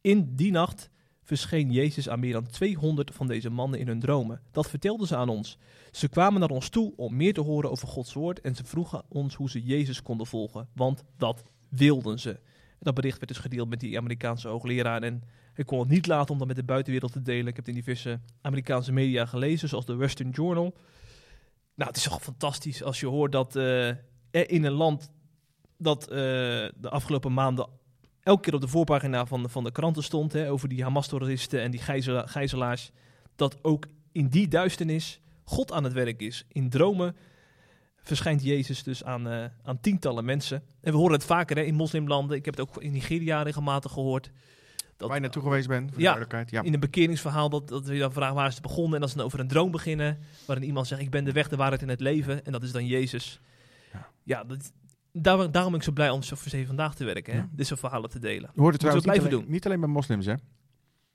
S2: In die nacht verscheen Jezus aan meer dan 200 van deze mannen in hun dromen. Dat vertelden ze aan ons. Ze kwamen naar ons toe om meer te horen over Gods woord en ze vroegen ons hoe ze Jezus konden volgen, want dat wilden ze. Dat bericht werd dus gedeeld met die Amerikaanse hoogleraar en ik kon het niet laten om dat met de buitenwereld te delen. Ik heb het in diverse Amerikaanse media gelezen, zoals de Western Journal. Nou, het is toch fantastisch als je hoort dat eh, in een land dat eh, de afgelopen maanden elke keer op de voorpagina van, de- van de kranten stond, hè, over die Hamas-terroristen en die gijzela- gijzelaars, dat ook in die duisternis God aan het werk is. In dromen verschijnt Jezus dus aan, eh, aan tientallen mensen. En we horen het vaker hè, in moslimlanden. Ik heb het ook in Nigeria regelmatig gehoord. Dat,
S3: Waar je naartoe geweest bent, voor de
S2: Ja.
S3: duidelijkheid. Ja.
S2: in een bekeringsverhaal dat, dat we dan vragen waar is het begonnen. En als ze dan over een droom beginnen, waarin iemand zegt ik ben de weg, de waarheid en het leven. En dat is dan Jezus.
S3: Ja.
S2: Ja, dat, daar, daarom ben ik zo blij om zo voor Zeven vandaag te werken. Hè?
S3: Ja.
S2: Dit soort verhalen te delen.
S3: Je hoort het trouwens niet
S2: blijven
S3: alleen,
S2: doen.
S3: niet alleen bij moslims, hè?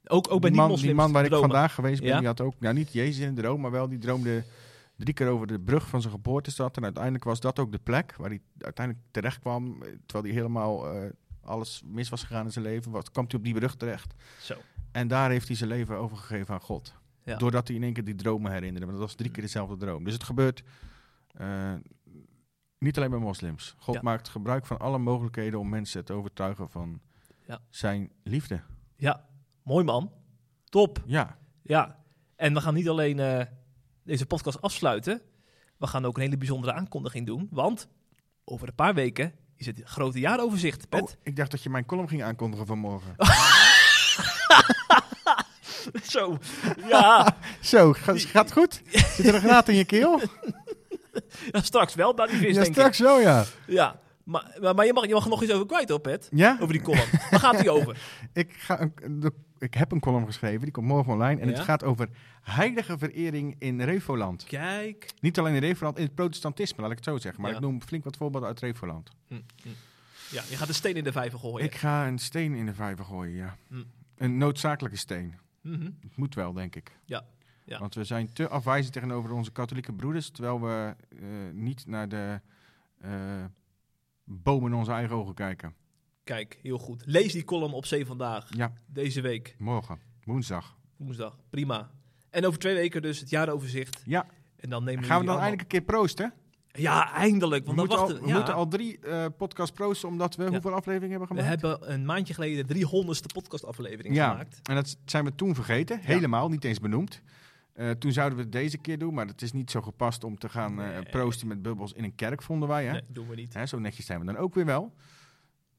S2: Ook, ook bij
S3: die, man,
S2: moslims.
S3: die man waar ik vandaag geweest ben,
S2: Ja?
S3: die had ook, nou niet Jezus in de droom, maar wel die droomde drie keer over de brug van zijn geboortestad. En uiteindelijk was dat ook de plek waar hij uiteindelijk terecht kwam, eh, terwijl hij helemaal eh, alles mis was gegaan in zijn leven, wat, kwam hij op die brug terecht.
S2: Zo.
S3: En daar heeft hij zijn leven overgegeven aan God.
S2: Ja.
S3: Doordat hij in één keer die dromen herinnerde. Want dat was drie keer dezelfde droom. Dus het gebeurt eh, niet alleen bij moslims. God
S2: Ja.
S3: maakt gebruik van alle mogelijkheden om mensen te overtuigen van
S2: Ja.
S3: zijn liefde.
S2: Ja, mooi man. Top.
S3: Ja,
S2: Ja. En we gaan niet alleen eh, deze podcast afsluiten. We gaan ook een hele bijzondere aankondiging doen. Want over een paar weken is het grote jaaroverzicht. Pet.
S3: Oh, ik dacht dat je mijn column ging aankondigen vanmorgen. [LAUGHS]
S2: Zo. Ja. [LAUGHS]
S3: Zo, gaat, gaat het goed? Zit er een graat in je keel? [LAUGHS]
S2: ja, straks wel, bij die vis,
S3: Ja,
S2: denk
S3: straks wel, ja.
S2: ik. Ja. Maar, maar, maar je, mag, je mag er nog iets over kwijt, hoor, Pet.
S3: Ja?
S2: Over die column. Waar gaat die over?
S3: Ik, ga een, de- ik heb een column geschreven, die komt morgen online. En
S2: Ja?
S3: het gaat over heilige verering in Revoland.
S2: Kijk.
S3: Niet alleen in Revoland, in het protestantisme, laat ik het zo zeggen. Maar
S2: Ja.
S3: ik noem flink wat voorbeelden uit Revoland.
S2: Hm, hm. Ja, je gaat een steen in de vijver gooien.
S3: Ik ga een steen in de vijver gooien, ja.
S2: Hm.
S3: Een noodzakelijke steen.
S2: Mhm.
S3: Het moet wel, denk ik.
S2: Ja, ja.
S3: Want we zijn te afwijzend tegenover onze katholieke broeders, terwijl we eh, niet naar de eh, bomen in onze eigen ogen kijken.
S2: Kijk, heel goed. Lees die column op Zee Vandaag.
S3: Ja,
S2: Deze week,
S3: morgen, woensdag.
S2: woensdag. Prima. En over twee weken dus het jaaroverzicht.
S3: Ja,
S2: En dan nemen
S3: gaan we dan eindelijk een keer proosten?
S2: Ja, eindelijk.
S3: We,
S2: Want dan
S3: moeten al,
S2: wachten
S3: we
S2: ja,
S3: moeten al drie eh podcast proosten, omdat we hoeveel afleveringen hebben
S2: We
S3: gemaakt?
S2: hebben een maandje geleden de 300ste podcastaflevering
S3: ja,
S2: gemaakt.
S3: en dat zijn we toen vergeten. Helemaal, niet eens benoemd. Eh, toen zouden we het deze keer doen, maar het is niet zo gepast om te gaan eh, proosten met bubbels in een kerk, vonden wij. Hè?
S2: Nee, doen we niet.
S3: Hè, zo netjes zijn we dan ook weer wel.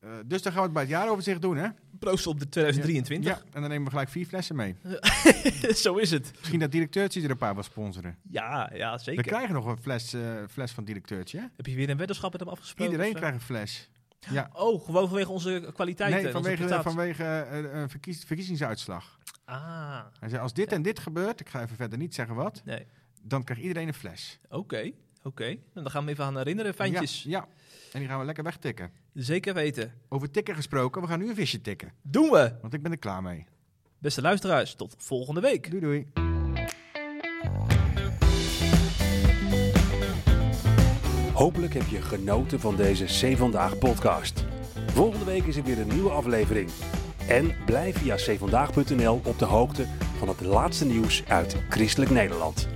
S3: Eh, dus dan gaan we het bij het jaaroverzicht doen, hè?
S2: Proost op de 2023.
S3: Ja, en dan nemen we gelijk vier flessen mee. [LAUGHS]
S2: Zo is het.
S3: Misschien dat directeurtje er een paar wil sponsoren.
S2: Ja, ja,
S3: We
S2: zeker.
S3: krijgen nog een fles, eh, fles van directeurtje. hè?
S2: Heb je weer een weddenschap met hem afgesproken?
S3: Iedereen krijgt een fles. Ja.
S2: Oh, gewoon vanwege onze kwaliteiten.
S3: Nee,
S2: onze
S3: vanwege, vanwege eh, een verkies- verkiezingsuitslag.
S2: Ah,
S3: Hij zei, als dit en dit gebeurt, ik ga even verder niet zeggen wat,
S2: nee.
S3: dan krijgt iedereen een fles.
S2: Oké, oké. Nou, Dan gaan we even aan herinneren, fijntjes.
S3: Ja, ja, en die gaan we lekker wegtikken.
S2: Zeker weten.
S3: Over tikken gesproken, we gaan nu een visje tikken.
S2: Doen we.
S3: Want ik ben er klaar mee.
S2: Beste luisteraars, tot volgende week.
S3: Doei doei.
S1: Hopelijk heb je genoten van deze C Vandaag podcast. Volgende week is er weer een nieuwe aflevering. En blijf via cvandaag.nl op de hoogte van het laatste nieuws uit Christelijk Nederland.